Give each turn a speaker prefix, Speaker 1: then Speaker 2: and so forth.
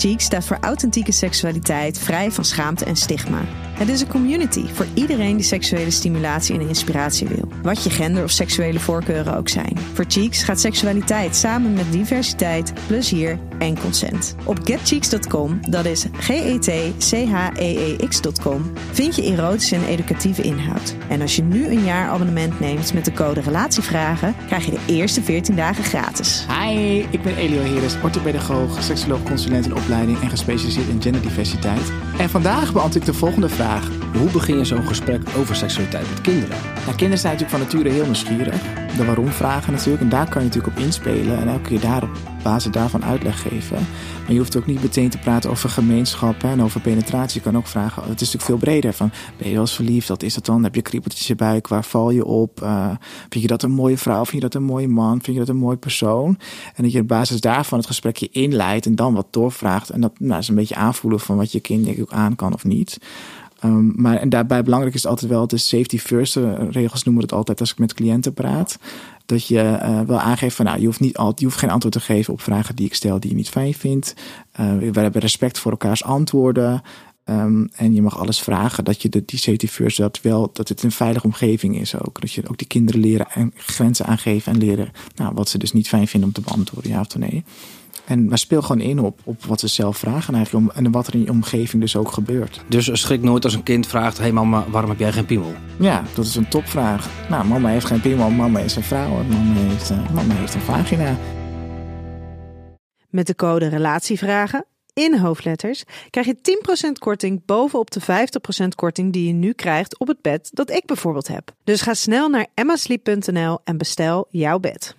Speaker 1: Cheeks staat voor authentieke seksualiteit, vrij van schaamte en stigma. Het is een community voor iedereen die seksuele stimulatie en inspiratie wil. Wat je gender of seksuele voorkeuren ook zijn. Voor Cheeks gaat seksualiteit samen met diversiteit, plezier en consent. Op getcheeks.com, dat is G-E-T-C-H-E-E-X.com, vind je erotische en educatieve inhoud. En als je nu een jaar abonnement neemt met de code Relatievragen, krijg je de eerste 14 dagen gratis.
Speaker 2: Hi, ik ben Elio Heres, orthopedagoog, seksuoloog, consulent in opleiding en gespecialiseerd in genderdiversiteit. En vandaag beantwoord ik de volgende vraag.
Speaker 3: Hoe begin je zo'n gesprek over seksualiteit met kinderen?
Speaker 2: Nou, kinderen zijn natuurlijk van nature heel nieuwsgierig. De waarom vragen natuurlijk. En daar kan je natuurlijk op inspelen. En elke keer daar op basis daarvan uitleg geven. Maar je hoeft ook niet meteen te praten over gemeenschappen en over penetratie. Je kan ook vragen, het is natuurlijk veel breder. Van, ben je wel eens verliefd? Wat is dat dan? Heb je kriebeltjes in je buik? Waar val je op? Uh, vind je dat een mooie vrouw? Vind je dat een mooie man? Vind je dat een mooi persoon? En dat je op basis daarvan het gesprekje inleidt en dan wat doorvraagt. En dat nou, is een beetje aanvoelen van wat je kind denk ik ook aan kan of niet. Um, maar en daarbij belangrijk is altijd wel de safety first uh, regels noemen we het altijd als ik met cliënten praat. Dat je uh, wel aangeeft van nou, je hoeft niet altijd, je hoeft geen antwoord te geven op vragen die ik stel die je niet fijn vindt. Uh, we hebben respect voor elkaars antwoorden. Um, en je mag alles vragen. Dat je de, die safety first, dat wel, dat het een veilige omgeving is ook. Dat je ook die kinderen leren en grenzen aangeven en leren nou, wat ze dus niet fijn vinden om te beantwoorden, ja of nee. En maar speel gewoon in op, op wat ze zelf vragen eigenlijk om, en wat er in je omgeving dus ook gebeurt.
Speaker 3: Dus schrik nooit als een kind vraagt: Hé hey mama, waarom heb jij geen piemel?
Speaker 2: Ja, dat is een topvraag. Nou, mama heeft geen piemel, mama is een vrouw, mama heeft, uh, mama heeft een vagina.
Speaker 1: Met de code Relatievragen in hoofdletters krijg je 10% korting bovenop de 50% korting die je nu krijgt op het bed dat ik bijvoorbeeld heb. Dus ga snel naar emmasleep.nl en bestel jouw bed.